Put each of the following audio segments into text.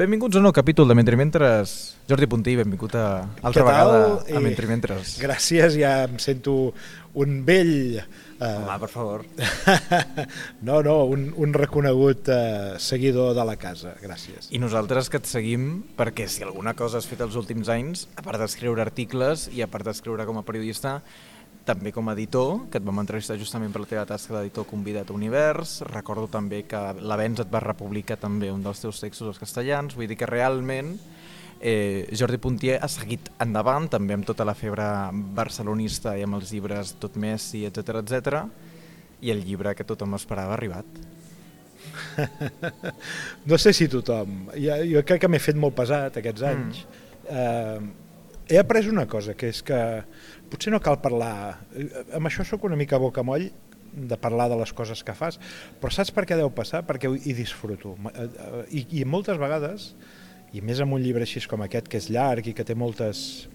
Benvinguts a un nou capítol de Mentre Mentres. Jordi Puntí, benvingut a altra vegada a I- Mentre Mentres. Gràcies, ja em sento un vell... eh, Home, per favor. no, no, un, un reconegut eh, seguidor de la casa, gràcies. I nosaltres que et seguim perquè si alguna cosa has fet els últims anys, a part d'escriure articles i a part d'escriure com a periodista, també com a editor, que et vam entrevistar justament per la teva tasca d'editor convidat a Univers. Recordo també que l'Avenç et va republicar també un dels teus textos als castellans. Vull dir que realment eh, Jordi Puntier ha seguit endavant, també amb tota la febre barcelonista i amb els llibres Tot Messi, etc etc. i el llibre que tothom esperava ha arribat. No sé si tothom. Jo, jo crec que m'he fet molt pesat aquests anys. Mm. Eh, he après una cosa, que és que potser no cal parlar... eh, Amb això sóc una mica bocamoll de parlar de les coses que fas, però saps per què deu passar? Perquè hi disfruto. Eh, eh, I, I moltes vegades, i més amb un llibre així com aquest, que és llarg i que té moltes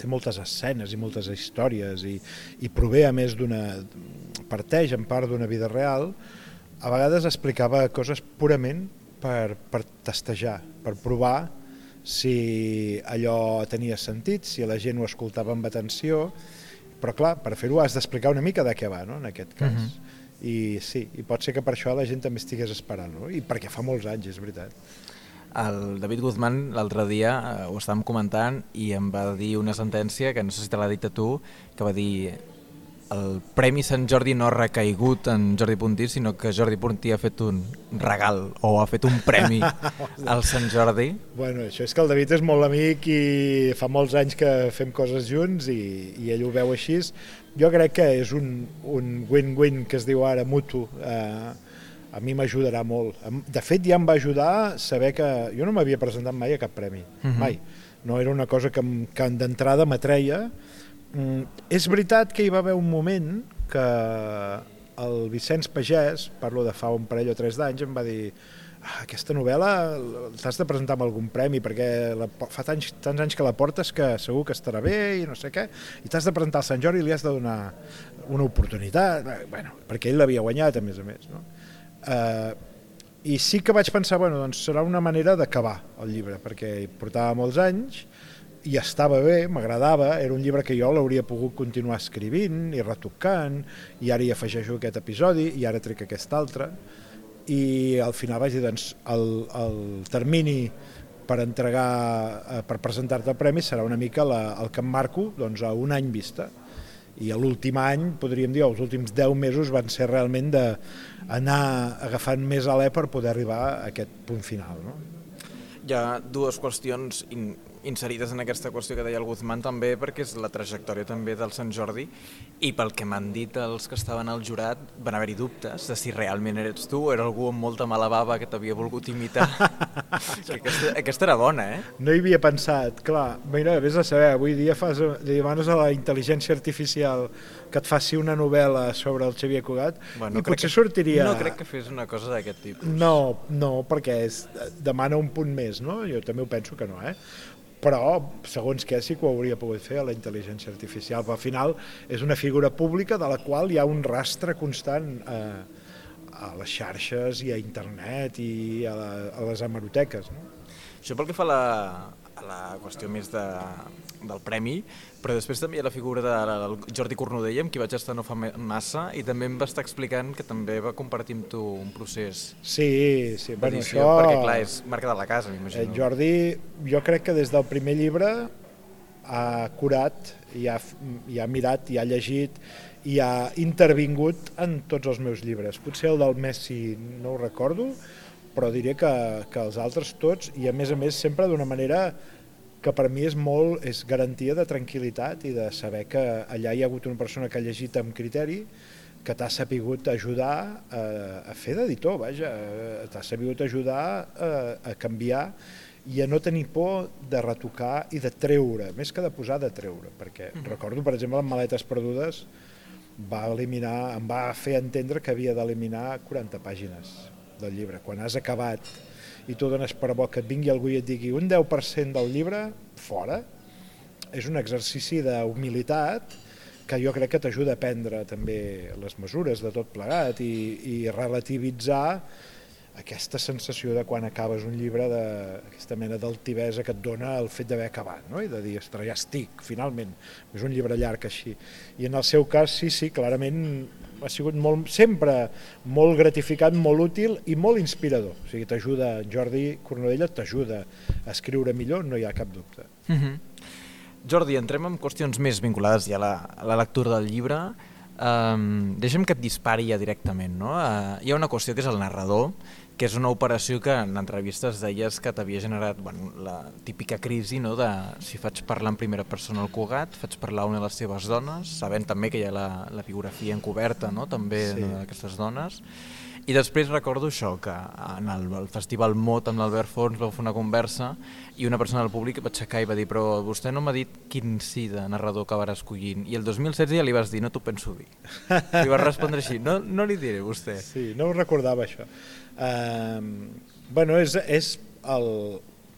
té moltes escenes i moltes històries i, i prové a més d'una parteix en part d'una vida real a vegades explicava coses purament per, per testejar, per provar si allò tenia sentit, si la gent ho escoltava amb atenció, però clar, per fer-ho has d'explicar una mica de què va, no?, en aquest cas. Uh -huh. I sí, i pot ser que per això la gent també estigués esperant, no? i perquè fa molts anys, és veritat. El David Guzmán l'altre dia eh, ho estàvem comentant i em va dir una sentència que no sé si te l'ha dit a tu, que va dir el Premi Sant Jordi no ha recaigut en Jordi Puntí, sinó que Jordi Puntí ha fet un regal o ha fet un premi al Sant Jordi. Bueno, això és que el David és molt amic i fa molts anys que fem coses junts i, i ell ho veu així. Jo crec que és un un win-win que es diu ara mutu. Eh, a mi m'ajudarà molt. De fet, ja em va ajudar saber que... Jo no m'havia presentat mai a cap premi, Mhm. mai. No era una cosa que, que d'entrada m'atreia. Mm, és veritat que hi va haver un moment que el Vicenç Pagès, parlo de fa un parell o tres d'anys, em va dir ah, aquesta novel·la t'has de presentar amb algun premi perquè la, fa tants, tants anys que la portes que segur que estarà bé i no sé què, i t'has de presentar al Sant Jordi i li has de donar una oportunitat, bueno, perquè ell l'havia guanyat a més a més. No? Eh, I sí que vaig pensar, bueno, doncs serà una manera d'acabar el llibre, perquè portava molts anys i estava bé, m'agradava, era un llibre que jo l'hauria pogut continuar escrivint i retocant, i ara hi afegeixo aquest episodi, i ara trec aquest altre, i al final vaig dir, doncs, el, el termini per entregar, eh, per presentar-te el premi serà una mica la, el que em marco doncs, a un any vista. I a l'últim any, podríem dir, els últims 10 mesos van ser realment d'anar agafant més alè per poder arribar a aquest punt final. No? Hi ha dues qüestions inserides en aquesta qüestió que deia el Guzmán també, perquè és la trajectòria també del Sant Jordi i pel que m'han dit els que estaven al jurat van haver-hi dubtes de si realment eres tu o era algú amb molta mala bava que t'havia volgut imitar. que aquesta, aquesta era bona, eh? No hi havia pensat, clar, mira, vés a saber, avui dia fas, li demanes a la intel·ligència artificial que et faci una novel·la sobre el Xavier Cugat i crec potser que, sortiria... No crec que fes una cosa d'aquest tipus. No, no, perquè és, demana un punt més, no? Jo també ho penso que no, eh? Però, segons què, sí que ho hauria pogut fer a la intel·ligència artificial, però al final és una figura pública de la qual hi ha un rastre constant eh, a les xarxes i a internet i a, la, a les hemeroteques, no? Això pel que fa a la, a la qüestió més de, del premi, però després també hi ha la figura del Jordi Cornudella, amb qui vaig estar no fa massa, i també em va estar explicant que també va compartir amb tu un procés Sí, sí, bueno, això... perquè clar, és marca de la casa, Eh, m'imagino. Jordi, jo crec que des del primer llibre ha curat, i ha, i ha mirat, i ha llegit, i ha intervingut en tots els meus llibres. Potser el del Messi no ho recordo, però diré que, que els altres tots, i a més a més sempre d'una manera que per mi és molt és garantia de tranquil·litat i de saber que allà hi ha hagut una persona que ha llegit amb criteri, que t'ha sapigut ajudar a, a fer d'editor, vaja, eh, t'ha sapigut ajudar a, a canviar i a no tenir por de retocar i de treure, més que de posar, de treure, perquè mm -hmm. recordo, per exemple, en Maletes Perdudes va eliminar, em va fer entendre que havia d'eliminar 40 pàgines del llibre. Quan has acabat i tu dones per bo que et vingui algú i et digui un 10% del llibre, fora, és un exercici d'humilitat que jo crec que t'ajuda a prendre també les mesures de tot plegat i, i relativitzar aquesta sensació de quan acabes un llibre d'aquesta mena d'altivesa que et dona el fet d'haver acabat, no? i de dir, ostres, ja estic, finalment, és un llibre llarg així. I en el seu cas, sí, sí, clarament ha sigut molt, sempre molt gratificant, molt útil i molt inspirador. O sigui, t'ajuda, Jordi Cornudella t'ajuda a escriure millor, no hi ha cap dubte. Mhm. -huh. Jordi, entrem en qüestions més vinculades ja a la, a la lectura del llibre. Um, deixa'm que et dispari ja directament. No? Uh, hi ha una qüestió que és el narrador, que és una operació que en entrevistes deies que t'havia generat bueno, la típica crisi no, de si faig parlar en primera persona al Cugat, faig parlar una de les seves dones, sabent també que hi ha la, la biografia encoberta no, també sí. d'aquestes dones, i després recordo això, que en el, el Festival Mot amb l'Albert Fons vau fer una conversa i una persona del públic va aixecar i va dir però vostè no m'ha dit quin sí de narrador acabarà escollint. I el 2016 ja li vas dir no t'ho penso dir. I vas respondre així, no, no li diré vostè. Sí, no ho recordava això. Uh, bueno, és, és el,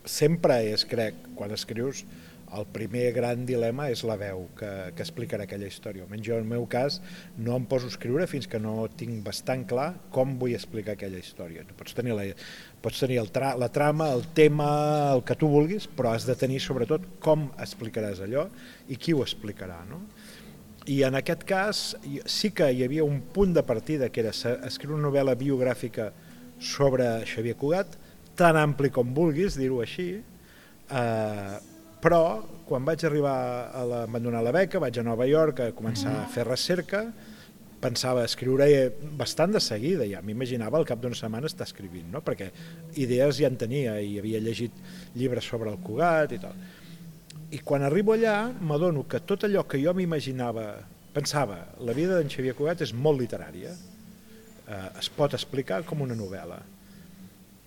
sempre és, crec, quan escrius, el primer gran dilema és la veu que, que explicarà aquella història. Almenys jo, en el meu cas, no em poso a escriure fins que no tinc bastant clar com vull explicar aquella història. Tu pots tenir, la, pots tenir el tra la trama, el tema, el que tu vulguis, però has de tenir sobretot com explicaràs allò i qui ho explicarà. No? I en aquest cas sí que hi havia un punt de partida que era escriure una novel·la biogràfica sobre Xavier Cugat, tan ampli com vulguis, dir-ho així, eh, però quan vaig arribar a abandonar la beca, vaig a Nova York a començar a fer recerca, pensava escriure bastant de seguida, ja m'imaginava al cap d'una setmana estar escrivint, no? perquè idees ja en tenia i havia llegit llibres sobre el Cugat i tal. I quan arribo allà m'adono que tot allò que jo m'imaginava, pensava, la vida d'en Xavier Cugat és molt literària, eh, es pot explicar com una novel·la.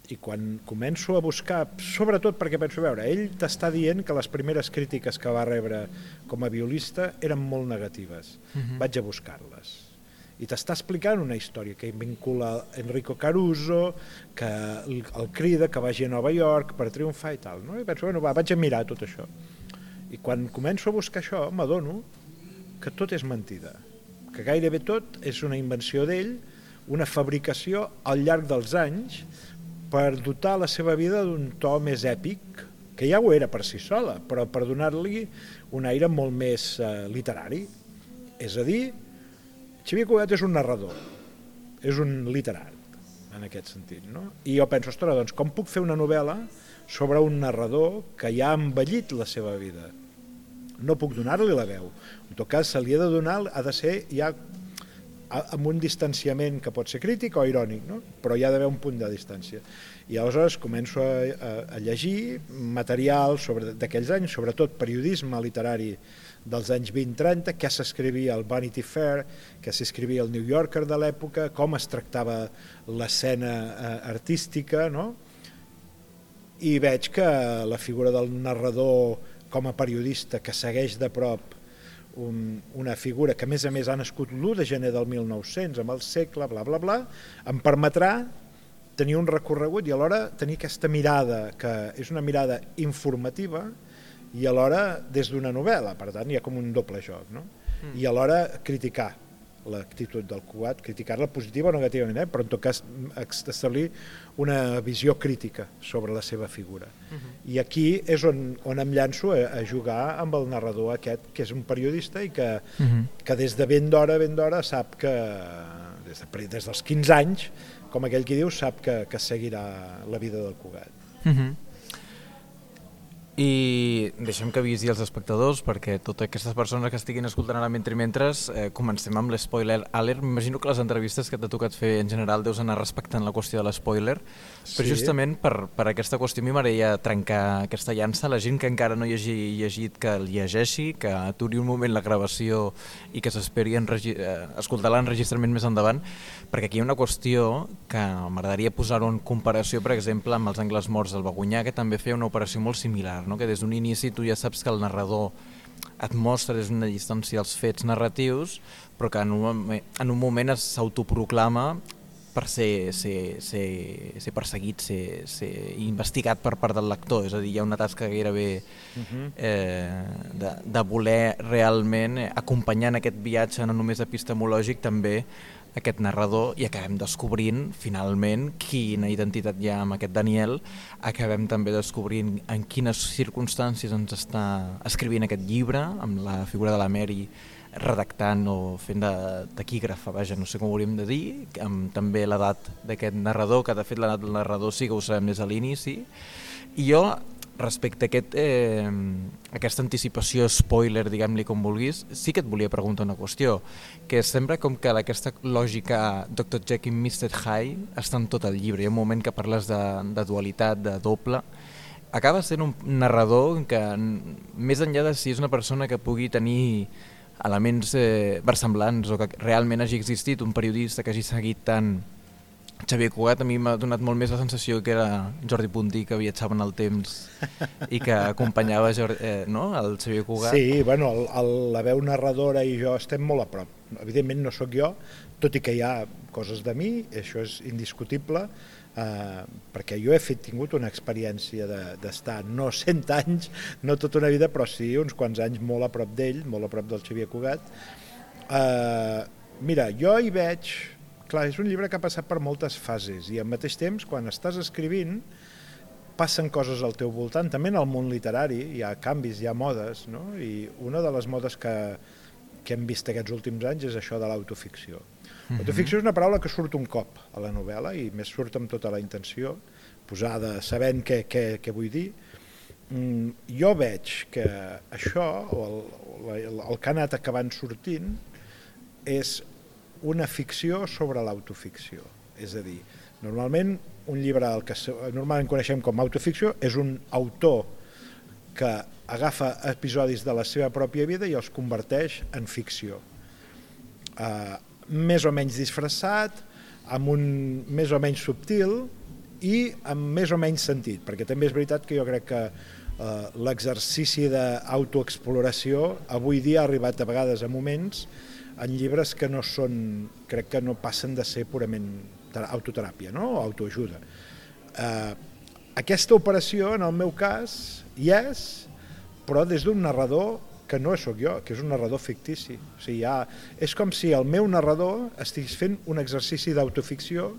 I quan començo a buscar, sobretot perquè penso, veure, ell t'està dient que les primeres crítiques que va rebre com a violista eren molt negatives. Uh mhm. -huh. Vaig a buscar-les i t'està explicant una història que vincula Enrico Caruso, que el, el crida que vagi a Nova York per triomfar i tal. No? I penso, bueno, va, vaig a mirar tot això. I quan començo a buscar això, m'adono que tot és mentida, que gairebé tot és una invenció d'ell una fabricació al llarg dels anys per dotar la seva vida d'un to més èpic, que ja ho era per si sola, però per donar-li un aire molt més eh, literari. És a dir, Xavier Cugat és un narrador, és un literat, en aquest sentit. No? I jo penso, ostres, doncs com puc fer una novel·la sobre un narrador que ja ha envellit la seva vida? No puc donar-li la veu. En tot cas, se li ha de donar, ha de ser ja amb un distanciament que pot ser crític o irònic, no? però hi ha d'haver un punt de distància. I aleshores començo a, a, a llegir material d'aquells anys, sobretot periodisme literari dels anys 20-30, què s'escrivia al Vanity Fair, què s'escrivia al New Yorker de l'època, com es tractava l'escena eh, artística, no? i veig que la figura del narrador com a periodista que segueix de prop un, una figura que a més a més ha nascut l'1 de gener del 1900 amb el segle, bla bla bla, em permetrà tenir un recorregut i alhora tenir aquesta mirada que és una mirada informativa i alhora des d'una novel·la, per tant hi ha com un doble joc, no? Mm. i alhora criticar l'actitud del Cugat, criticar-la positiva o negativament, eh? però en tot cas establir una visió crítica sobre la seva figura. Uh -huh. I aquí és on, on em llanço a, a jugar amb el narrador aquest, que és un periodista i que, uh -huh. que des de ben d'hora, ben d'hora, sap que, des, de, des dels 15 anys, com aquell que diu, sap que, que seguirà la vida del Cugat. Uh -huh. I deixem que avisi els espectadors perquè totes aquestes persones que estiguin escoltant ara mentre mentres eh, comencem amb l'espoiler alert. M'imagino que les entrevistes que t'ha tocat fer en general deus anar respectant la qüestió de l'espoiler, sí. però justament per, per aquesta qüestió a mi m'agradaria trencar aquesta llança. La gent que encara no hi hagi llegit que el llegeixi, que aturi un moment la gravació i que s'esperi eh, escoltar l'enregistrament més endavant, perquè aquí hi ha una qüestió que m'agradaria posar-ho en comparació, per exemple, amb els angles morts del Bagunyà, que també feia una operació molt similar no? que des d'un inici tu ja saps que el narrador et mostra des d'una distància els fets narratius, però que en un, en un moment s'autoproclama per ser, ser, ser, ser perseguit, ser, ser investigat per part del lector. És a dir, hi ha una tasca gairebé uh mhm. -huh. eh, de, de voler realment acompanyar en aquest viatge no només epistemològic, també aquest narrador i acabem descobrint finalment quina identitat hi ha amb aquest Daniel, acabem també descobrint en quines circumstàncies ens està escrivint aquest llibre, amb la figura de la Mary redactant o fent de taquígrafa, vaja, no sé com ho hauríem de dir, amb també l'edat d'aquest narrador, que de fet l'edat del narrador sí que ho sabem des de l'inici, i jo respecte a aquest, eh, aquesta anticipació spoiler, diguem-li com vulguis, sí que et volia preguntar una qüestió, que sembla com que aquesta lògica Dr. Jekyll i Mr. Hyde està en tot el llibre. Hi ha un moment que parles de, de dualitat, de doble, acaba sent un narrador que, més enllà de si és una persona que pugui tenir elements eh, versemblants o que realment hagi existit un periodista que hagi seguit tant Xavier Cugat a mi m'ha donat molt més la sensació que era Jordi Puntí que viatjava en el temps i que acompanyava Jordi, eh, no? el Xavier Cugat. Sí, bueno, el, el, la veu narradora i jo estem molt a prop. Evidentment no sóc jo, tot i que hi ha coses de mi, això és indiscutible, eh, perquè jo he fet, tingut una experiència d'estar de, no 100 anys, no tota una vida, però sí uns quants anys molt a prop d'ell, molt a prop del Xavier Cugat. Eh, mira, jo hi veig clar, és un llibre que ha passat per moltes fases i al mateix temps, quan estàs escrivint, passen coses al teu voltant, també en el món literari hi ha canvis, hi ha modes, no? i una de les modes que, que hem vist aquests últims anys és això de l'autoficció. Mm L'autoficció és una paraula que surt un cop a la novel·la i més surt amb tota la intenció, posada sabent què, què, què vull dir. Mm, jo veig que això, o el, el, el que ha anat acabant sortint, és una ficció sobre l'autoficció. És a dir, normalment un llibre el que normalment coneixem com autoficció és un autor que agafa episodis de la seva pròpia vida i els converteix en ficció. Uh, més o menys disfressat, amb un més o menys subtil i amb més o menys sentit, perquè també és veritat que jo crec que uh, l'exercici d'autoexploració avui dia ha arribat a vegades a moments en llibres que no són, crec que no passen de ser purament autoteràpia no? o autoajuda. Eh, aquesta operació, en el meu cas, hi és, però des d'un narrador que no sóc jo, que és un narrador fictici. O sigui, ha, és com si el meu narrador estigués fent un exercici d'autoficció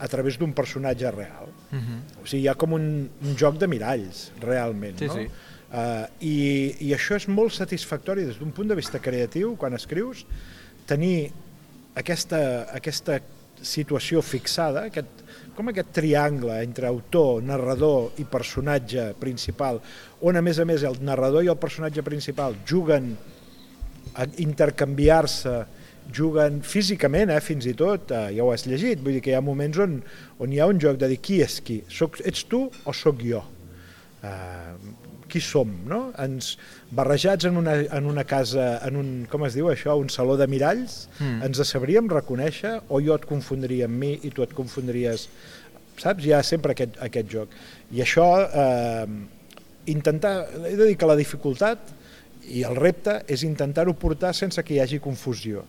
a través d'un personatge real. Uh mhm. -huh. O sigui, hi ha com un, un joc de miralls, realment. Sí, no? sí. Uh, i, I això és molt satisfactori des d'un punt de vista creatiu, quan escrius, tenir aquesta, aquesta situació fixada, aquest, com aquest triangle entre autor, narrador i personatge principal, on a més a més el narrador i el personatge principal juguen a intercanviar-se, juguen físicament, eh, fins i tot, eh, ja ho has llegit, vull dir que hi ha moments on, on hi ha un joc de dir qui és qui, Soc, ets tu o sóc jo? Uh, qui som, no? Ens barrejats en una, en una casa, en un, com es diu això, un saló de miralls, mm. ens sabríem reconèixer o jo et confondria amb mi i tu et confondries, saps? Hi ha sempre aquest, aquest joc. I això, eh, intentar, he de dir que la dificultat i el repte és intentar-ho portar sense que hi hagi confusió,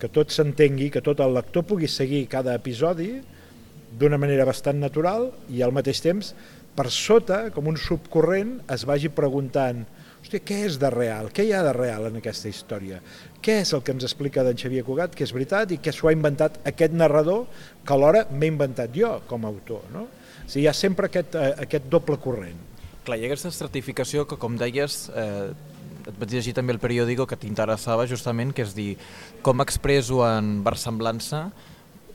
que tot s'entengui, que tot el lector pugui seguir cada episodi d'una manera bastant natural i al mateix temps per sota, com un subcorrent, es vagi preguntant hòstia, què és de real? Què hi ha de real en aquesta història? Què és el que ens explica d'en Xavier Cugat, que és veritat i que s'ho ha inventat aquest narrador que alhora m'he inventat jo com a autor? No? O sigui, hi ha sempre aquest, eh, aquest doble corrent. Clar, ha aquesta estratificació que, com deies, eh, et vaig llegir també el periòdico que t'interessava justament, que és dir, com expreso en versemblança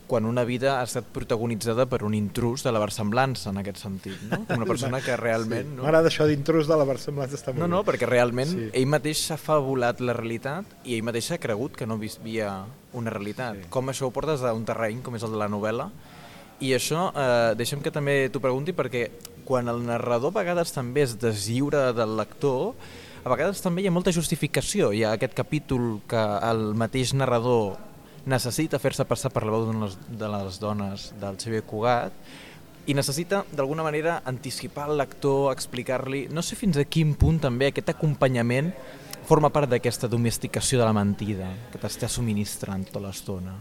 quan una vida ha estat protagonitzada per un intrus de la versemblança en aquest sentit, no? Una persona que realment... Sí. No? M'agrada això d'intrus de la versemblança, està molt No, no, perquè realment sí. ell mateix s'ha fabulat la realitat i ell mateix s'ha cregut que no vivia una realitat. Sí. Com això ho portes a un terreny com és el de la novel·la i això, eh, deixa'm que també t'ho pregunti perquè quan el narrador a vegades també es deslliura del lector, a vegades també hi ha molta justificació. Hi ha aquest capítol que el mateix narrador necessita fer-se passar per la veu de les, dones del Xavier Cugat i necessita d'alguna manera anticipar el lector, explicar-li... No sé fins a quin punt també aquest acompanyament forma part d'aquesta domesticació de la mentida que t'està subministrant tota l'estona.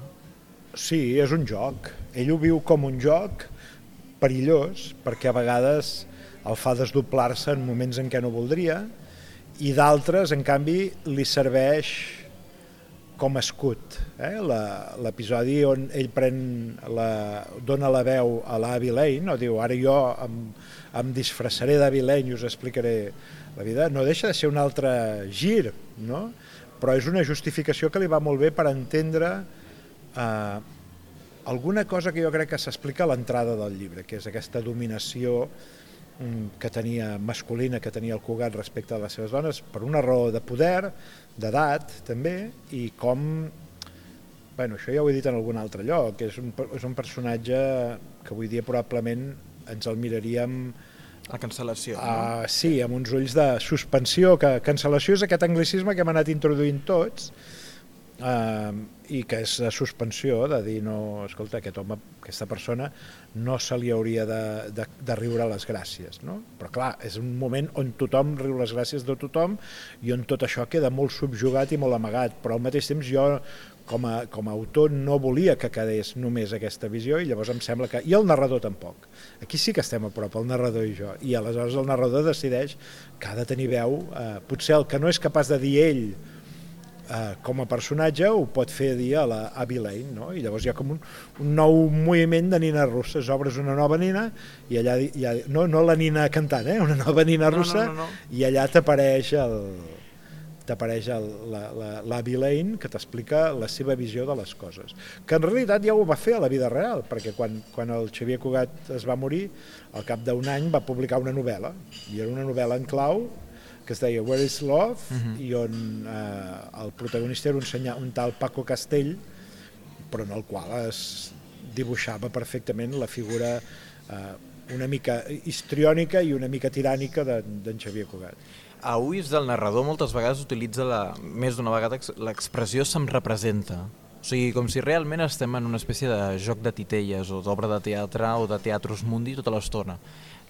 Sí, és un joc. Ell ho viu com un joc perillós perquè a vegades el fa desdoblar-se en moments en què no voldria i d'altres, en canvi, li serveix com a escut. Eh? L'episodi on ell pren la, dona la veu a l'Avi Lane, no? diu ara jo em, em disfressaré d'Avi Lane i us explicaré la vida, no deixa de ser un altre gir, no? però és una justificació que li va molt bé per entendre eh, alguna cosa que jo crec que s'explica a l'entrada del llibre, que és aquesta dominació mm, que tenia masculina, que tenia el Cugat respecte a les seves dones, per una raó de poder, d'edat també, i com, bueno, això ja ho he dit en algun altre lloc, que és un, és un personatge que avui dia probablement ens el miraríem La cancel·lació. no? Uh, sí, amb uns ulls de suspensió, que cancel·lació és aquest anglicisme que hem anat introduint tots uh, i que és de suspensió, de dir, no, escolta, aquest home, aquesta persona no se li hauria de, de, de riure les gràcies, no? Però clar, és un moment on tothom riu les gràcies de tothom i on tot això queda molt subjugat i molt amagat, però al mateix temps jo com a, com a autor no volia que quedés només aquesta visió i llavors em sembla que... I el narrador tampoc. Aquí sí que estem a prop, el narrador i jo. I aleshores el narrador decideix que ha de tenir veu. Eh, potser el que no és capaç de dir ell eh, com a personatge ho pot fer dir a la Abby Lane, no? I llavors hi ha com un, un nou moviment de nines russes. Obres una nova nina i allà... Hi ha, no, no la nina cantant, eh? Una nova nina No, no, russa no, no. i allà t'apareix el t'apareix el- la- la- l'Abby Lane que t'explica la seva visió de les coses. Que en realitat ja ho va fer a la vida real, perquè quan, quan el Xavier Cugat es va morir, al cap d'un any va publicar una novel·la, i era una novel·la en clau que es deia Where is Love, i on eh, el protagonista era un, senya, un tal Paco Castell, però en el qual es dibuixava perfectament la figura eh, una mica histriònica i una mica tirànica d'en Xavier Cugat. A ulls del narrador moltes vegades utilitza la, més d'una vegada ex- l'expressió se'm representa. O sigui, com si realment estem en una espècie de joc de titelles o d'obra de teatre o de teatros mundi tota l'estona.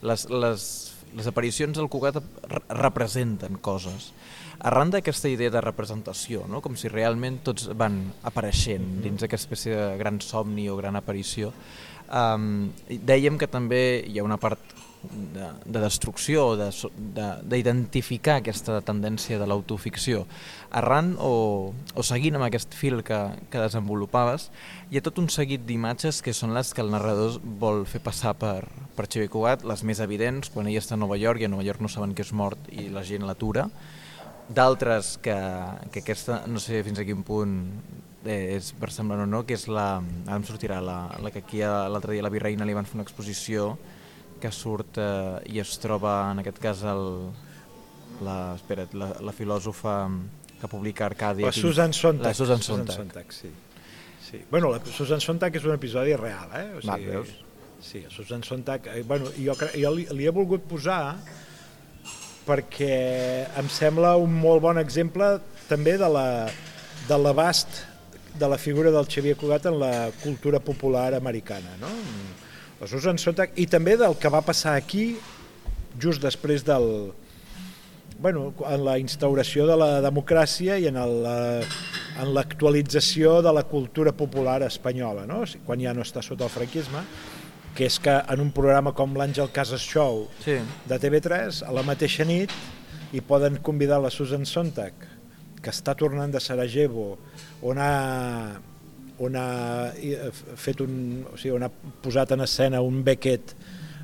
Les, les, les aparicions del Cugat re representen coses. Arran d'aquesta idea de representació, no? com si realment tots van apareixent dins d'aquesta espècie de gran somni o gran aparició, um, dèiem que també hi ha una part de, de destrucció, de so- de- d'identificar aquesta tendència de l'autoficció. Arran o, o seguint amb aquest fil que, que desenvolupaves, hi ha tot un seguit d'imatges que són les que el narrador vol fer passar per, per Xavier Cugat, les més evidents, quan ell està a Nova York i a Nova York no saben que és mort i la gent l'atura, d'altres que, que aquesta, no sé fins a quin punt eh, és versemblant o no, que és la, ara em sortirà la, la que aquí l'altre dia la Virreina li van fer una exposició que surt eh, i es troba en aquest cas el, la, espera't, la, la filòsofa que publica Arcàdia. La aquí. Susan Sontag. La Susan Sontag. Sontag sí. sí. Bueno, la Susan Sontag és un episodi real, eh? O Va, veus? Sí, Susan Sontag, eh, bueno, jo, jo li, li he volgut posar perquè em sembla un molt bon exemple també de la de l'abast de la figura del Xavier Cugat en la cultura popular americana, no? La Susan Sontag, i també del que va passar aquí just després del, bueno, en la instauració de la democràcia i en l'actualització de la cultura popular espanyola, no? O sigui, quan ja no està sota el franquisme, que és que en un programa com l'Àngel Casas Show Sí. de TV3, a la mateixa nit, hi poden convidar la Susan Sontag, que està tornant de Sarajevo, on ha, on ha eh, fet un, o sigui, on ha posat en escena un Beckett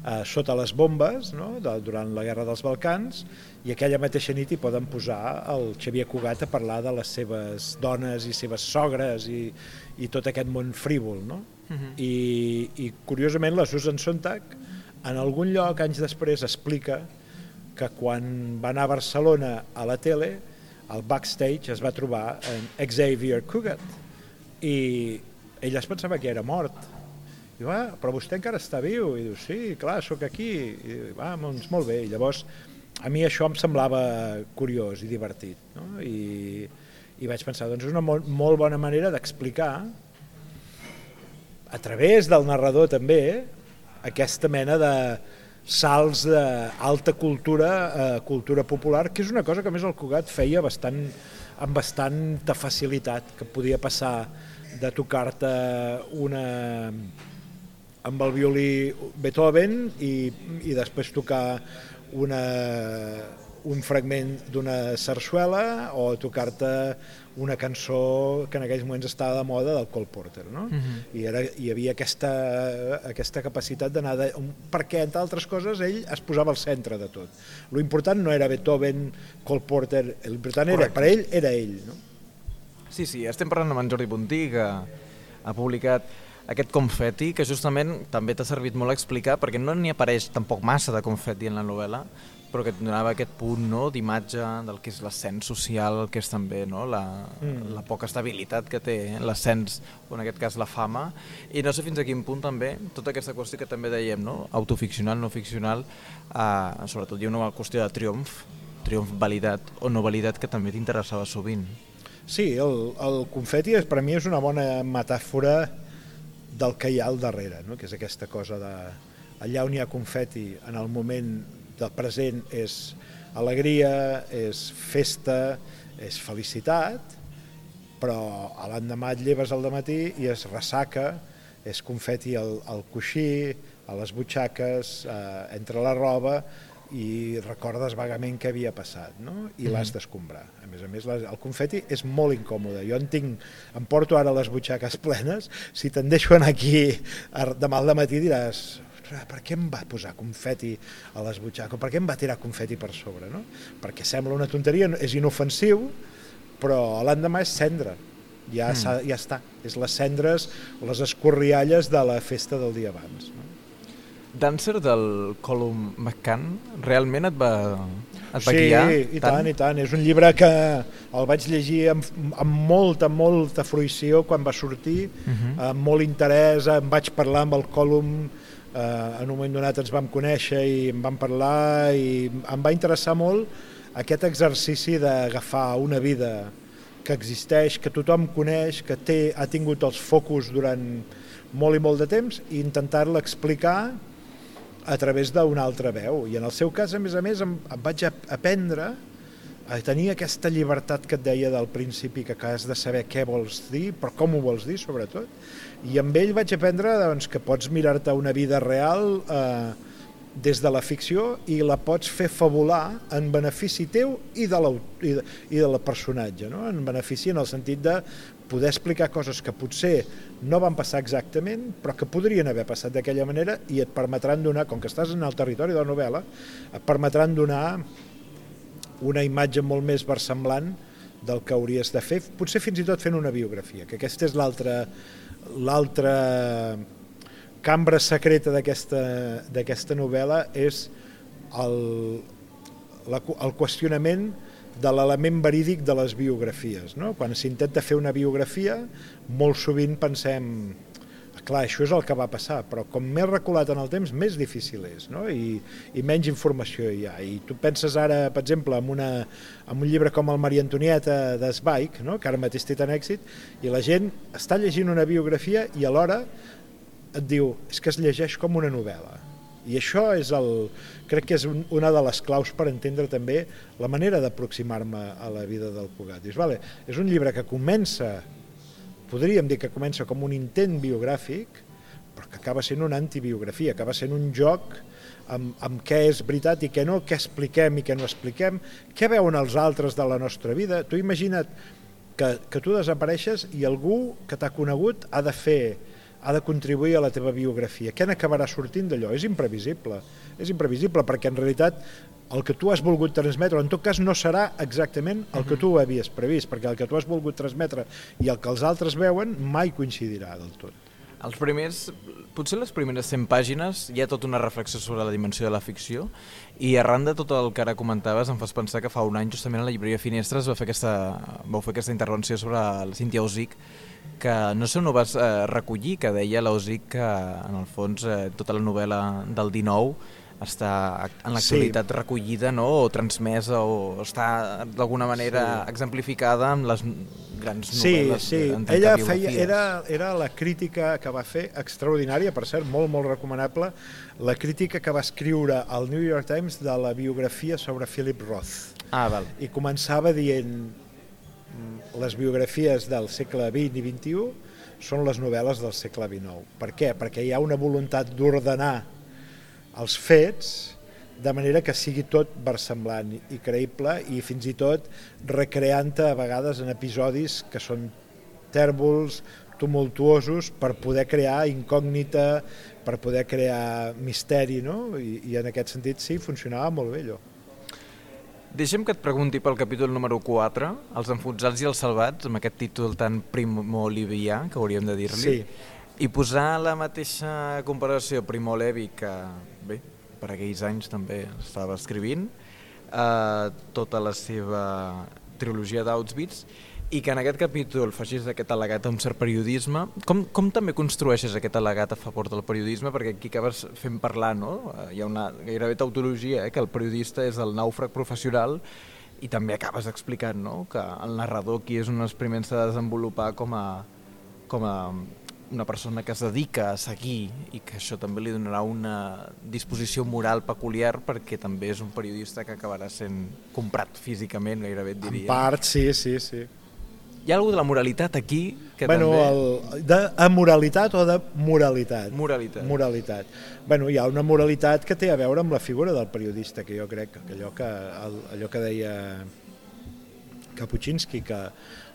eh, sota les bombes no? de, durant la Guerra dels Balcans i aquella mateixa nit hi poden posar el Xavier Cugat a parlar de les seves dones i seves sogres i, i tot aquest món frívol. No? Mhm. I, I curiosament la Susan Sontag en algun lloc anys després explica que quan va anar a Barcelona a la tele al backstage es va trobar en Xavier Cugat i ell es pensava que era mort. I va, però vostè encara està viu. I diu, sí, clar, sóc aquí. I diu, va, doncs molt bé, i llavors a mi això em semblava curiós i divertit no? I, i vaig pensar, doncs és una molt, molt bona manera d'explicar a través del narrador també aquesta mena de salts d'alta cultura a cultura popular, que és una cosa que més el Cugat feia bastant, amb bastanta facilitat, que podia passar de tocar-te una amb el violí Beethoven i, i després tocar una, un fragment d'una sarsuela o tocar-te una cançó que en aquells moments estava de moda del Cole Porter, no? Uh -huh. I era, hi havia aquesta, aquesta capacitat d'anar... De, perquè, entre altres coses, ell es posava al centre de tot. Lo important no era Beethoven, Cole Porter, l'important era, per ell, era ell, no? Sí, sí, estem parlant amb en Jordi Puntí, que ha publicat aquest confeti, que justament també t'ha servit molt a explicar, perquè no n'hi apareix tampoc massa de confeti en la novel·la, però que et donava aquest punt no, d'imatge del que és l'ascens social, que és també no, la, mm. la poca estabilitat que té l'ascens, o en aquest cas la fama, i no sé fins a quin punt també, tota aquesta qüestió que també dèiem, no, autoficcional, no ficcional, eh, sobretot hi ha una qüestió de triomf, triomf validat o no validat que també t'interessava sovint. Sí, el, el confeti és, per mi és una bona metàfora del que hi ha al darrere, no? que és aquesta cosa de allà on hi ha confeti en el moment del present és alegria, és festa, és felicitat, però a l'endemà et lleves al matí i es ressaca, és confeti al, al coixí, a les butxaques, eh, entre la roba, i recordes vagament què havia passat no? i mm l'has d'escombrar. A més a més, el confeti és molt incòmode. Jo en tinc, em porto ara les butxaques plenes, si te'n deixo anar aquí demà al matí diràs per què em va posar confeti a les butxaques, per què em va tirar confeti per sobre, no? Perquè sembla una tonteria, és inofensiu, però l'endemà és cendra, ja, mm. ja està, és les cendres, les escorrialles de la festa del dia abans. No? Dancer del Colum McCann realment et va, et va sí, guiar? Sí, i tant? tant, i tant. És un llibre que el vaig llegir amb, amb molta, molta fruïció quan va sortir, uh mhm. -huh. amb molt interès, em vaig parlar amb el Colum, eh, en un moment donat ens vam conèixer i em vam parlar i em va interessar molt aquest exercici d'agafar una vida que existeix, que tothom coneix, que té, ha tingut els focus durant molt i molt de temps i intentar-la explicar a través d'una altra veu. I en el seu cas, a més a més, em, em vaig aprendre a tenir aquesta llibertat que et deia del principi, que has de saber què vols dir, però com ho vols dir, sobretot. I amb ell vaig aprendre doncs, que pots mirar-te una vida real eh, des de la ficció i la pots fer fabular en benefici teu i de, la, i de, i de la personatge, no? en benefici en el sentit de poder explicar coses que potser no van passar exactament, però que podrien haver passat d'aquella manera i et permetran donar, com que estàs en el territori de la novel·la, et permetran donar una imatge molt més versemblant del que hauries de fer, potser fins i tot fent una biografia, que aquesta és l'altra l'altra cambra secreta d'aquesta novel·la és el, la, el qüestionament de l'element verídic de les biografies. No? Quan s'intenta fer una biografia, molt sovint pensem clar, això és el que va passar, però com més reculat en el temps, més difícil és, no? I, i menys informació hi ha. I tu penses ara, per exemple, en, una, en un llibre com el Maria Antonieta d'Esbaic, no? que ara mateix té tan èxit, i la gent està llegint una biografia i alhora et diu, és que es llegeix com una novel·la. I això és el, crec que és un, una de les claus per entendre també la manera d'aproximar-me a la vida del Cugat. Dius, vale, és un llibre que comença, podríem dir que comença com un intent biogràfic, però que acaba sent una antibiografia, acaba sent un joc amb, amb què és veritat i què no, què expliquem i què no expliquem, què veuen els altres de la nostra vida. Tu imagina't que, que tu desapareixes i algú que t'ha conegut ha de fer ha de contribuir a la teva biografia. Què n'acabarà sortint d'allò? És imprevisible. És imprevisible perquè en realitat el que tu has volgut transmetre, en tot cas no serà exactament el que tu havies previst, perquè el que tu has volgut transmetre i el que els altres veuen mai coincidirà del tot. Els primers, potser les primeres 100 pàgines hi ha tota una reflexió sobre la dimensió de la ficció i arran de tot el que ara comentaves em fas pensar que fa un any justament a la llibreria Finestres va fer aquesta, vau fer aquesta intervenció sobre la Cíntia Osic que no sé on ho vas eh, recollir, que deia l'Osic que en el fons eh, tota la novel·la del 19 està en l'actualitat sí. recollida no? o transmesa o està d'alguna manera sí. exemplificada amb les grans novel·les sí, sí. Ella feia, era, era la crítica que va fer extraordinària, per cert, molt, molt recomanable, la crítica que va escriure al New York Times de la biografia sobre Philip Roth. Ah, val. I començava dient les biografies del segle XX i XXI són les novel·les del segle XIX. Per què? Perquè hi ha una voluntat d'ordenar els fets de manera que sigui tot versemblant i creïble i fins i tot recreant a vegades en episodis que són tèrbols, tumultuosos per poder crear incògnita, per poder crear misteri, no? I, i en aquest sentit sí, funcionava molt bé allò. Deixem que et pregunti pel capítol número 4, Els enfonsats i els salvats, amb aquest títol tan primolivià, que hauríem de dir-li, Sí. i posar la mateixa comparació Primo Levi, que bé, per aquells anys també estava escrivint, eh, tota la seva trilogia d'Auschwitz, i que en aquest capítol facis aquest al·legat a un cert periodisme. Com, com també construeixes aquest al·legat a favor del periodisme? Perquè aquí acabes fent parlar, no? Eh, Hi ha una gairebé tautologia, eh? que el periodista és el nàufrag professional i també acabes explicant no? que el narrador qui és un dels primers a desenvolupar com a, com a una persona que es dedica a seguir i que això també li donarà una disposició moral peculiar perquè també és un periodista que acabarà sent comprat físicament, gairebé et En diria. part, sí, sí, sí. Hi ha alguna de la moralitat aquí que bueno, també... el, de amoralitat o de moralitat? Moralitat. Moralitat. Bueno, hi ha una moralitat que té a veure amb la figura del periodista, que jo crec que allò que, el, allò que deia Kapuscinski, que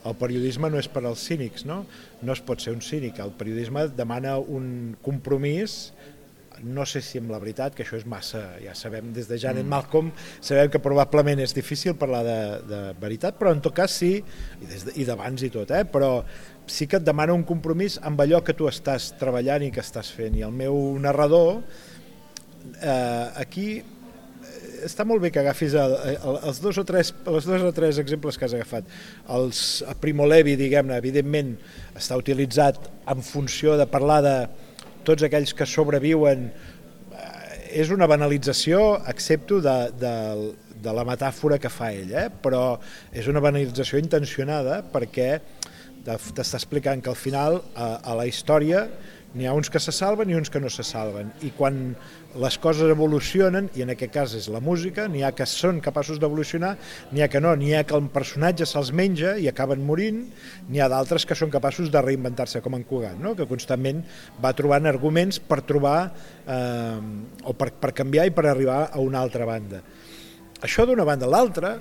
el periodisme no és per als cínics, no? No es pot ser un cínic. El periodisme demana un compromís no sé si amb la veritat, que això és massa, ja sabem, des de Janet mm. Malcolm, sabem que probablement és difícil parlar de, de veritat, però en tot cas sí, i, des de, i d'abans i tot, eh? però sí que et demana un compromís amb allò que tu estàs treballant i que estàs fent. I el meu narrador, eh, aquí eh, està molt bé que agafis el, el, els dos o tres, els dos o tres exemples que has agafat. Els, el Primo Levi, diguem-ne, evidentment està utilitzat en funció de parlar de tots aquells que sobreviuen eh, és una banalització, accepto, de, de, de la metàfora que fa ell, eh? però és una banalització intencionada perquè t'està explicant que al final a, a la història n'hi ha uns que se salven i uns que no se salven. I quan les coses evolucionen, i en aquest cas és la música, n'hi ha que són capaços d'evolucionar, n'hi ha que no, n'hi ha que el personatge se'ls menja i acaben morint, n'hi ha d'altres que són capaços de reinventar-se, com en Cugat, no? que constantment va trobant arguments per trobar, eh, o per, per canviar i per arribar a una altra banda. Això d'una banda. L'altra,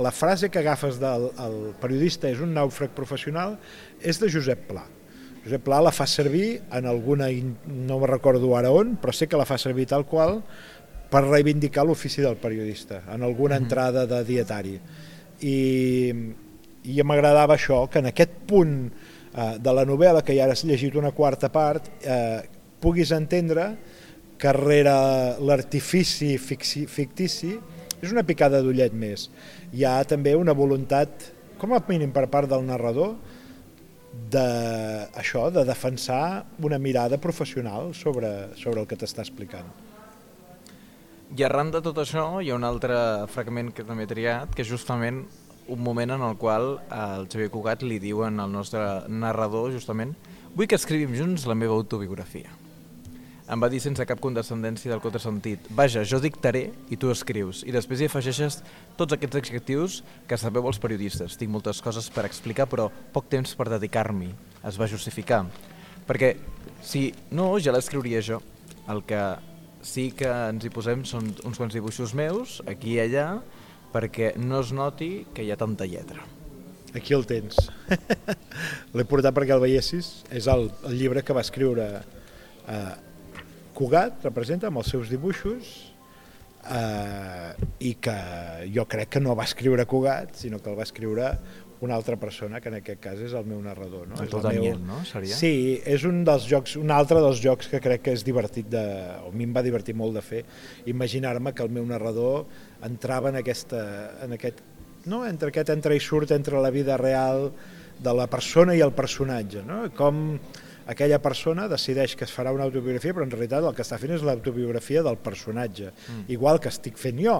la frase que agafes del el periodista és un nàufrag professional, és de Josep Pla. Josep Pla la fa servir en alguna, no me recordo ara on, però sé que la fa servir tal qual per reivindicar l'ofici del periodista, en alguna entrada de dietari. I, i m'agradava això, que en aquest punt eh, de la novel·la, que ja has llegit una quarta part, eh, puguis entendre que rere l'artifici fictici és una picada d'ullet més. Hi ha també una voluntat, com a mínim per part del narrador, de, això, de defensar una mirada professional sobre, sobre el que t'està explicant. I arran de tot això hi ha un altre fragment que també he triat, que és justament un moment en el qual el Xavier Cugat li diuen al nostre narrador, justament, vull que escrivim junts la meva autobiografia. Em va dir sense cap condescendència del contrasentit, vaja, jo dictaré i tu escrius, i després hi afegeixes tots aquests adjectius que sabeu els periodistes. Tinc moltes coses per explicar, però poc temps per dedicar-m'hi. Es va justificar. Perquè si no, ja l'escriuria jo. El que sí que ens hi posem són uns quants dibuixos meus, aquí i allà, perquè no es noti que hi ha tanta lletra. Aquí el tens. L'he portat perquè el veiessis. És el, el llibre que va escriure eh, Cugat, representa, amb els seus dibuixos, eh, i que jo crec que no va escriure Cugat, sinó que el va escriure una altra persona, que en aquest cas és el meu narrador. No? El és teu Daniel, no? Seria? Sí, és un dels jocs, un altre dels jocs que crec que és divertit de, o a mi em va divertir molt de fer, imaginar-me que el meu narrador entrava en, aquesta, en aquest, no? entre aquest entra i surt entre la vida real de la persona i el personatge, no? com aquella persona decideix que es farà una autobiografia, però en realitat el que està fent és l'autobiografia del personatge, mm. igual que estic fent jo,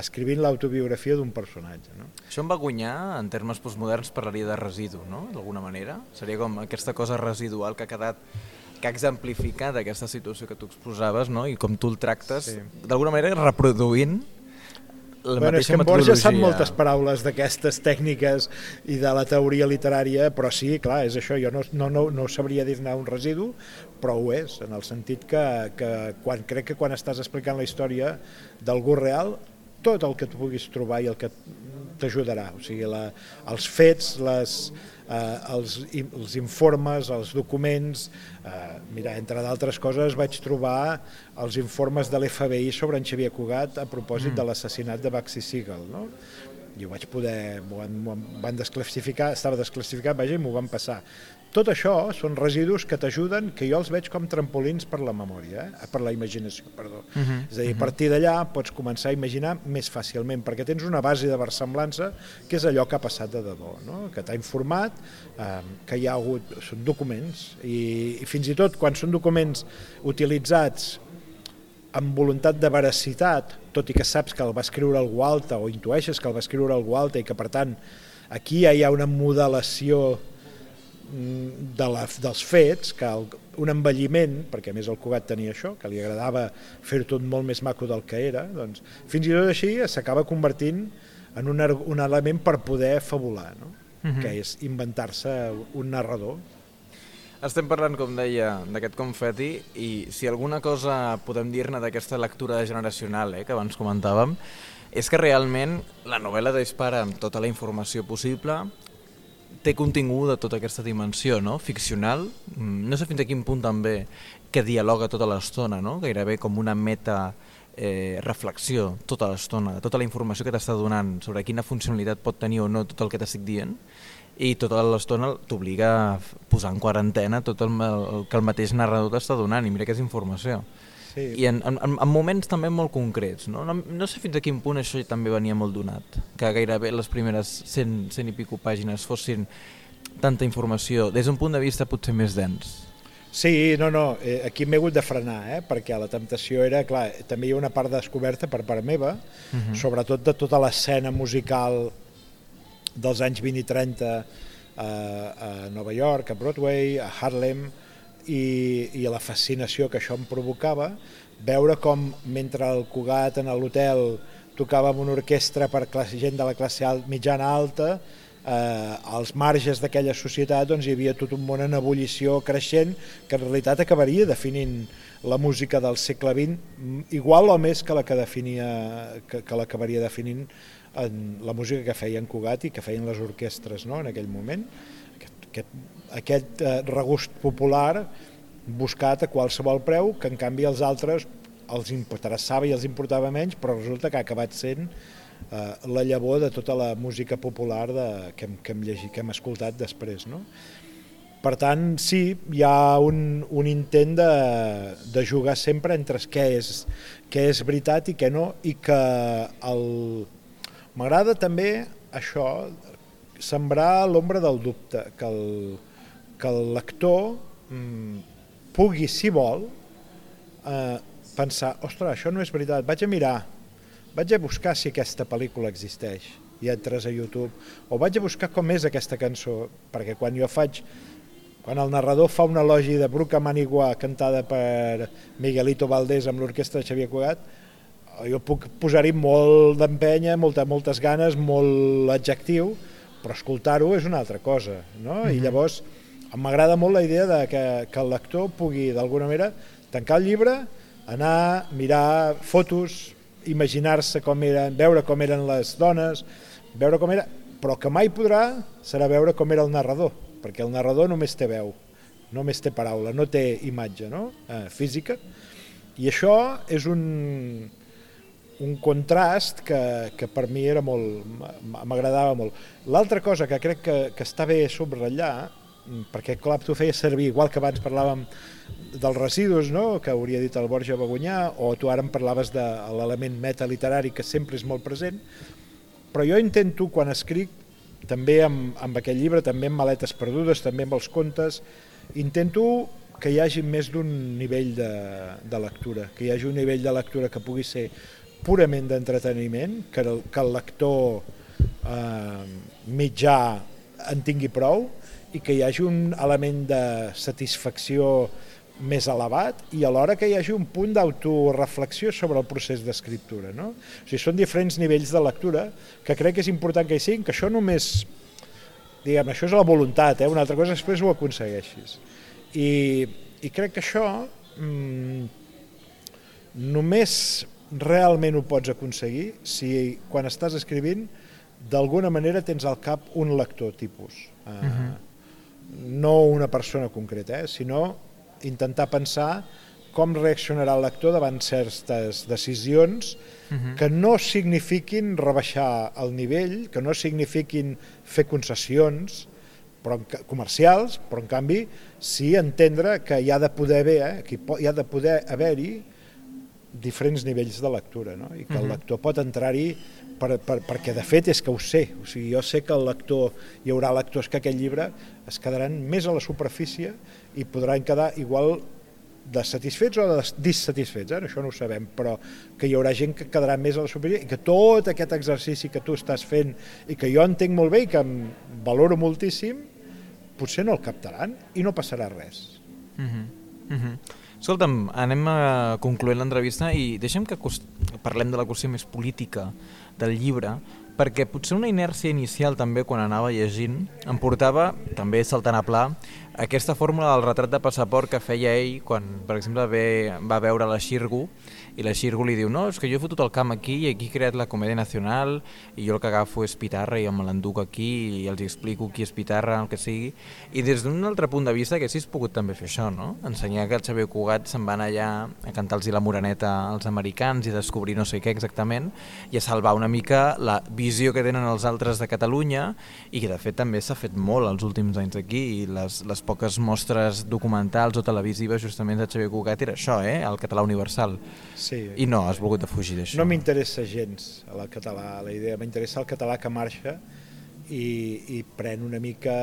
escrivint l'autobiografia d'un personatge. No? Això em va guanyar, en termes postmoderns, parlaria de residu, no?, d'alguna manera. Seria com aquesta cosa residual que ha quedat que ha exemplificat aquesta situació que tu exposaves, no?, i com tu el tractes, Sí. d'alguna manera reproduint la bueno, és mateixa que en Borges sap moltes paraules d'aquestes tècniques i de la teoria literària, però sí, clar, és això, jo no, no, no, no sabria dir-ne un residu, però ho és, en el sentit que, que quan, crec que quan estàs explicant la història d'algú real, tot el que tu puguis trobar i el que t'ajudarà, o sigui, la, els fets, les, eh, els, els informes, els documents, eh, mira, entre d'altres coses vaig trobar els informes de l'FBI sobre en Xavier Cugat a propòsit mm. de l'assassinat de Baxi Siegel, no? I ho vaig poder, van, van desclassificar, estava desclassificat, vaja, i m'ho van passar. Tot això són residus que t'ajuden, que jo els veig com trampolins per la memòria, eh? per la imaginació, perdó. Uh -huh, És a dir, a partir d'allà pots començar a imaginar més fàcilment, perquè tens una base de versemblança que és allò que ha passat de debò, no? que t'ha informat, eh, que hi ha hagut, són documents, i, i fins i tot quan són documents utilitzats amb voluntat de veracitat, tot i que saps que el va escriure algú altre o intueixes que el va escriure algú altre i que per tant aquí ja hi ha una modelació mm, de la, dels fets, que el, un envelliment, perquè a més el Cugat tenia això, que li agradava fer tot molt més maco del que era, doncs fins i tot així s'acaba convertint en un, un element per poder fabular, no? Mhm. que és inventar-se un narrador. Estem parlant, com deia, d'aquest confeti i si alguna cosa podem dir-ne d'aquesta lectura generacional eh, que abans comentàvem, és que realment la novel·la dispara amb tota la informació possible, té continguda tota aquesta dimensió no? ficcional, mm, no sé fins a quin punt també que dialoga tota l'estona, no? gairebé com una meta eh, reflexió tota l'estona, tota la informació que t'està donant sobre quina funcionalitat pot tenir o no tot el que t'estic dient, i tota l'estona t'obliga a posar en quarantena tot el, el que el mateix narrador t'està donant, i mira que és informació. Sí. I en, en, en moments també molt concrets, no? no? No sé fins a quin punt això també venia molt donat, que gairebé les primeres 100, 100 i pico pàgines fossin tanta informació, des d'un punt de vista potser més dens. Sí, no, no, eh, aquí m'he hagut de frenar, eh, perquè la temptació era, clar, també hi ha una part descoberta per part meva, uh -huh. sobretot de tota l'escena musical dels anys 20 i 30 a, a Nova York, a Broadway, a Harlem, i, i la fascinació que això em provocava, veure com mentre el Cugat en l'hotel tocava amb una orquestra per classe, gent de la classe alt, mitjana alta, eh, als marges d'aquella societat doncs, hi havia tot un món en ebullició creixent que en realitat acabaria definint la música del segle XX igual o més que la que definia que, que l'acabaria definint en la música que feien Cugat i que feien les orquestres no? en aquell moment aquest, aquest, aquest eh, regust popular buscat a qualsevol preu que en canvi els altres els interessava i els importava menys però resulta que ha acabat sent eh, la llavor de tota la música popular de, que, hem, que, hem llegit, que hem escoltat després. No? Per tant, sí, hi ha un, un intent de, de jugar sempre entre què és, què és veritat i què no, i que el... m'agrada també això, sembrar l'ombra del dubte, que el, que el lector mm, pugui, si vol, eh, pensar, ostres, això no és veritat, vaig a mirar, vaig a buscar si aquesta pel·lícula existeix i entres a YouTube, o vaig a buscar com és aquesta cançó, perquè quan jo faig, quan el narrador fa un elogi de Bruca Manigua cantada per Miguelito Valdés amb l'orquestra de Xavier Cugat, jo puc posar-hi molt d'empenya, molta, moltes ganes, molt adjectiu, però escoltar-ho és una altra cosa, no? Mm -hmm. I llavors m'agrada molt la idea de que, que el lector pugui d'alguna manera tancar el llibre, anar, mirar fotos, imaginar-se com eren, veure com eren les dones, veure com era, però que mai podrà serà veure com era el narrador, perquè el narrador només té veu, només té paraula, no té imatge no? eh, física, i això és un, un contrast que, que per mi era molt m'agradava molt. L'altra cosa que crec que, que està bé subratllar, perquè clar, tu feies servir, igual que abans parlàvem dels residus, no? que hauria dit el Borja Begunyà, o tu ara em parlaves de l'element metaliterari que sempre és molt present, però jo intento, quan escric, també amb, amb aquest llibre, també amb Maletes Perdudes, també amb els contes, intento que hi hagi més d'un nivell de, de lectura, que hi hagi un nivell de lectura que pugui ser purament d'entreteniment, que, el, que el lector eh, mitjà en tingui prou i que hi hagi un element de satisfacció més elevat i alhora que hi hagi un punt d'autoreflexió sobre el procés d'escriptura. No? O sigui, són diferents nivells de lectura que crec que és important que hi siguin, que això només, diguem, això és la voluntat, eh? una altra cosa després ho aconsegueixis. I, i crec que això mmm, només realment ho pots aconseguir si quan estàs escrivint d'alguna manera tens al cap un lector tipus. Uh, uh -huh. No una persona concreta, eh? sinó intentar pensar com reaccionarà el lector davant certes decisions uh -huh. que no signifiquin rebaixar el nivell, que no signifiquin fer concessions però en, comercials, però en canvi sí entendre que hi ha de poder haver, eh, que hi ha de poder haver-hi diferents nivells de lectura no? i que el lector pot entrar-hi per, per, perquè de fet és que ho sé, o sigui, jo sé que el lector, hi haurà lectors que aquest llibre es quedaran més a la superfície i podran quedar igual de satisfets o de dissatisfets, eh? això no ho sabem, però que hi haurà gent que quedarà més a la superfície i que tot aquest exercici que tu estàs fent i que jo entenc molt bé i que em valoro moltíssim, potser no el captaran i no passarà res. Uh -huh. Uh -huh. Escolta'm, anem a concloent l'entrevista i deixem que parlem de la qüestió més política del llibre, perquè potser una inèrcia inicial també quan anava llegint em portava, també saltant a pla, aquesta fórmula del retrat de passaport que feia ell quan, per exemple, ve, va veure la Xirgu i la Xirgu li diu no, és que jo he fotut el camp aquí i aquí he creat la Comèdia Nacional i jo el que agafo és Pitarra i me l'enduc aquí i els explico qui és Pitarra, el que sigui i des d'un altre punt de vista que haguessis pogut també fer això, no? Ensenyar que el Xavier Cugat se'n van allà a cantar-los la moreneta als americans i descobrir no sé què exactament i a salvar una mica la visió que tenen els altres de Catalunya i que de fet també s'ha fet molt els últims anys aquí i les, les poques mostres documentals o televisives justament de Xavier Cugat era això, eh? el català universal. Sí. I no, has volgut fugir d'això. No m'interessa gens el català, la idea, m'interessa el català que marxa i, i pren una mica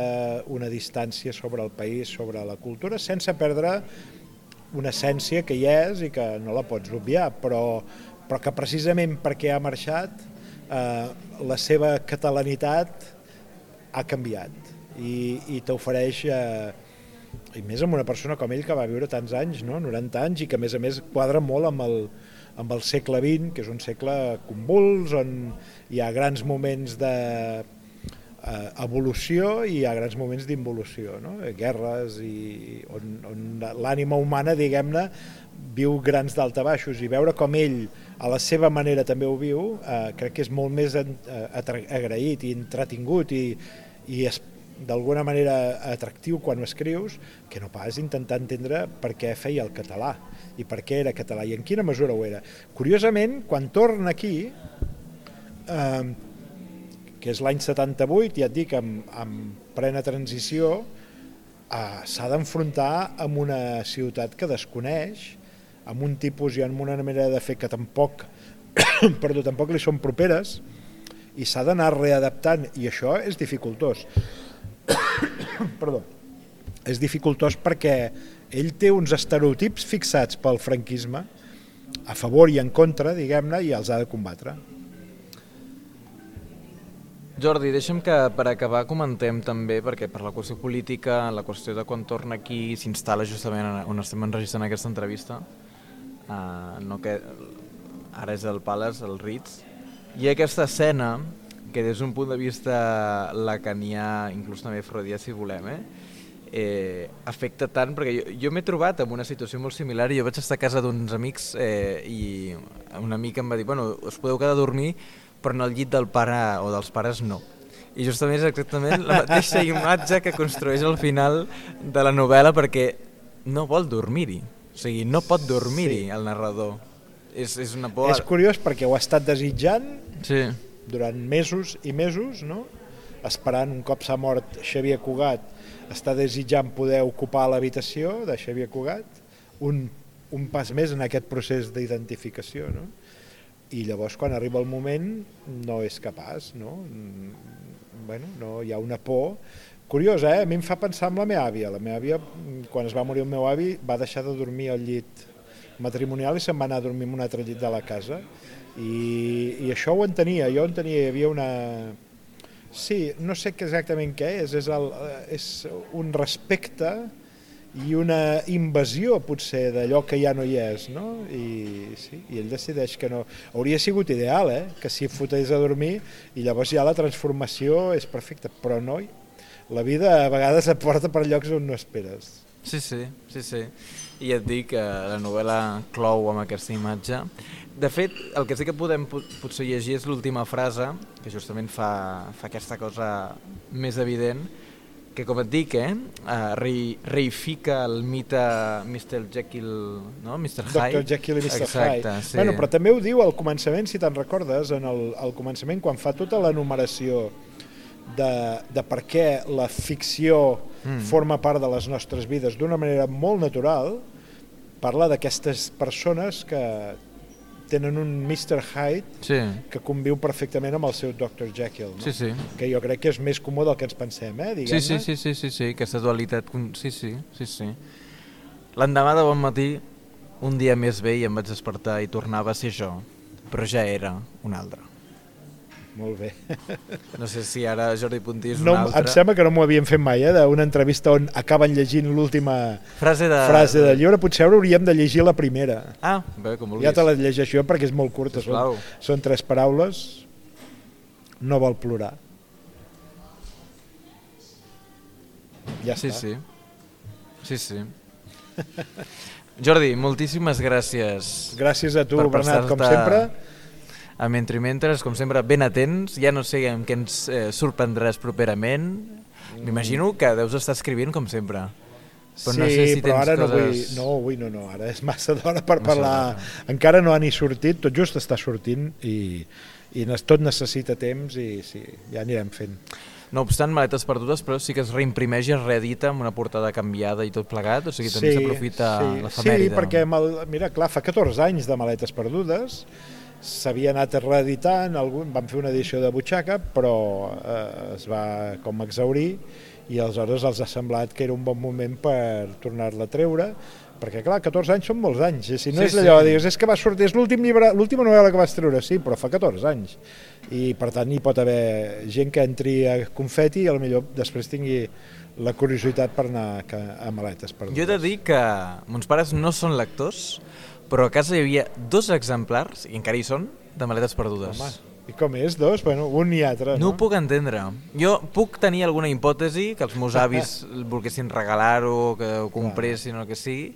una distància sobre el país, sobre la cultura, sense perdre una essència que hi és i que no la pots obviar, però, però que precisament perquè ha marxat eh, la seva catalanitat ha canviat i, i t'ofereix eh, i més amb una persona com ell que va viure tants anys, no? 90 anys, i que a més a més quadra molt amb el, amb el segle XX, que és un segle convuls, on hi ha grans moments de eh, evolució i hi ha grans moments d'involució, no? guerres, i on, on l'ànima humana, diguem-ne, viu grans baixos i veure com ell a la seva manera també ho viu, eh, crec que és molt més eh, agraït i entretingut i, i es, d'alguna manera atractiu quan ho escrius que no pas intentar entendre per què feia el català i per què era català i en quina mesura ho era. Curiosament, quan torna aquí, eh, que és l'any 78, ja et dic, amb, amb plena transició, eh, s'ha d'enfrontar amb una ciutat que desconeix, amb un tipus i amb una manera de fer que tampoc, perdó, tampoc li són properes, i s'ha d'anar readaptant, i això és dificultós. perdó, és dificultós perquè ell té uns estereotips fixats pel franquisme a favor i en contra, diguem-ne, i els ha de combatre. Jordi, deixa'm que per acabar comentem també, perquè per la qüestió política, la qüestió de quan torna aquí, s'instal·la justament on estem enregistrant aquesta entrevista, uh, no que ara és el Palace, el Ritz, i aquesta escena que des d'un punt de vista lacanià, inclús també freudià si volem, eh? eh, afecta tant, perquè jo, jo m'he trobat en una situació molt similar i jo vaig estar a casa d'uns amics eh, i un amic em va dir, bueno, us podeu quedar a dormir però en el llit del pare o dels pares no. I justament és exactament la mateixa imatge que construeix al final de la novel·la perquè no vol dormir-hi. O sigui, no pot dormir-hi sí. el narrador. És, és una por... És curiós perquè ho ha estat desitjant sí durant mesos i mesos, no? esperant un cop s'ha mort Xavier Cugat, està desitjant poder ocupar l'habitació de Xavier Cugat, un, un pas més en aquest procés d'identificació. No? I llavors quan arriba el moment no és capaç, no? Bueno, no, hi ha una por Curiós, eh? A mi em fa pensar en la meva àvia. La meva àvia, quan es va morir el meu avi, va deixar de dormir al llit matrimonial i se'n va anar a dormir en un altre llit de la casa i, i això ho entenia, jo entenia, hi havia una... Sí, no sé exactament què és, és, el, és un respecte i una invasió potser d'allò que ja no hi és, no? I, sí, i ell decideix que no. Hauria sigut ideal, eh? que s'hi fotés a dormir i llavors ja la transformació és perfecta, però no, la vida a vegades et porta per llocs on no esperes. Sí, sí, sí, sí. I et dic que la novel·la clou amb aquesta imatge. De fet, el que sí que podem potser llegir és l'última frase, que justament fa, fa aquesta cosa més evident, que com et dic, eh, uh, re, reifica el mite Mr. Jekyll, no? Mr. Hyde. Dr. Jekyll i Mr. Exacte, Hyde. Sí. Bueno, però també ho diu al començament, si te'n recordes, en el, al començament, quan fa tota la numeració de, de per què la ficció mm. forma part de les nostres vides d'una manera molt natural, parla d'aquestes persones que tenen un Mr. Hyde sí. que conviu perfectament amb el seu Dr. Jekyll, no? sí, sí. que jo crec que és més comú del que ens pensem, eh? Sí, sí, sí, sí, sí, sí, aquesta dualitat, sí, sí, sí, sí. L'endemà de bon matí, un dia més bé i em vaig despertar i tornava a ser jo, però ja era un altre. Molt bé. No sé si ara Jordi Puntí és no, un altre. Em sembla que no m'ho havien fet mai, eh, d'una entrevista on acaben llegint l'última frase, de... frase del llibre. Potser hauríem de llegir la primera. Ah, bé, com vulguis. Ja te la llegeixo jo perquè és molt curta. Són, són tres paraules. No vol plorar. Ja sí, està. sí. Sí, sí. Jordi, moltíssimes gràcies. Gràcies a tu, Bernat, com sempre. A Mentre Mentres, com sempre, ben atents. Ja no sé amb què ens eh, sorprendràs properament. M'imagino que deus estar escrivint, com sempre. Però sí, no sé si però ara coses... no vull, no, avui no, no, ara és massa d'hora per massa parlar. Encara no ha ni sortit, tot just està sortint i, i tot necessita temps i sí, ja anirem fent. No obstant, maletes perdudes, però sí que es reimprimeix i es reedita amb una portada canviada i tot plegat, o sigui, també s'aprofita sí, sí. l'efemèride. Sí, perquè, el, mira, clar, fa 14 anys de maletes perdudes, s'havia anat reeditant, algun, van fer una edició de butxaca, però eh, es va com exaurir i aleshores els ha semblat que era un bon moment per tornar-la a treure, perquè clar, 14 anys són molts anys, i si no sí, és allò, sí. digues, és que va sortir, és l'últim llibre, l'última novel·la que vas treure, sí, però fa 14 anys, i per tant hi pot haver gent que entri a confeti i millor després tingui la curiositat per anar a maletes. Per jo he de dir que mons pares no són lectors, però a casa hi havia dos exemplars, i encara hi són, de maletes perdudes. Home, i com és, dos? Bueno, un i altre, no? No ho puc entendre. Jo puc tenir alguna hipòtesi que els meus avis volguessin regalar-ho, que ho compressin o el que sigui,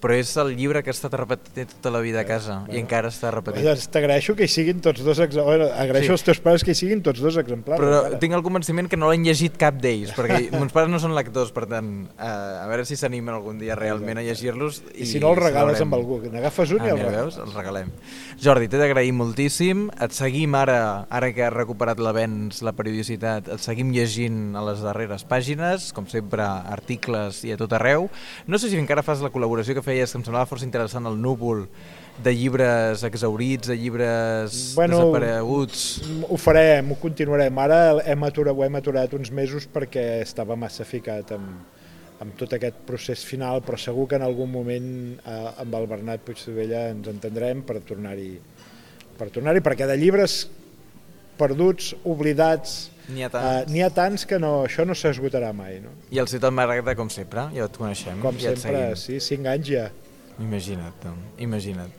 però és el llibre que ha estat repetit tota la vida a casa bueno, i encara està repetit. Doncs t'agraeixo que hi siguin tots dos exemplars, agraeixo sí. als teus pares que hi siguin tots dos exemplars. Però encara. tinc el convenciment que no l'han llegit cap d'ells, perquè meus pares no són lectors, per tant, uh, a veure si s'animen algun dia realment a llegir-los. I, I si no els regales amb algú, n'agafes un ah, i el regales. Veus? Els regalem. Jordi, t'he d'agrair moltíssim, et seguim ara, ara que has recuperat l'avenç, la periodicitat, et seguim llegint a les darreres pàgines, com sempre, articles i a tot arreu. No sé si encara fas la col·laboració que feies, que em semblava força interessant, el núvol de llibres exaurits, de llibres bueno, desapareguts. Ho farem, ho continuarem. Ara hem aturat, ho hem aturat uns mesos perquè estava massa ficat amb, amb tot aquest procés final, però segur que en algun moment eh, amb el Bernat Puigdevella ens entendrem per tornar-hi per tornar-hi, perquè de llibres perduts, oblidats, N'hi ha tants. Uh, N'hi ha tants que no, això no s'esgotarà mai. No? I el Ciutat Maragda, com sempre, ja et coneixem. Com ja sempre, sí, cinc anys ja. Imagina't, doncs, imagina't.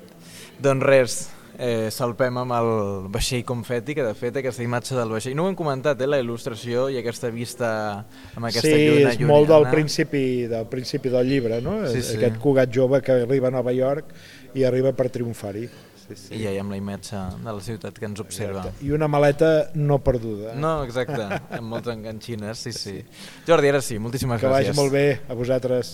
Doncs res, eh, salpem amb el vaixell confeti, que de fet aquesta imatge del vaixell, no ho hem comentat, eh, la il·lustració i aquesta vista amb aquesta sí, lluna Sí, és molt del principi, del principi del llibre, no? Sí, sí. Aquest cugat jove que arriba a Nova York i arriba per triomfar-hi sí, sí. I ja hi amb la imatge de la ciutat que ens observa. Exacte. I una maleta no perduda. No, exacte, amb moltes enganxines, sí, sí. Jordi, ara sí, moltíssimes que gràcies. Que vagi molt bé a vosaltres.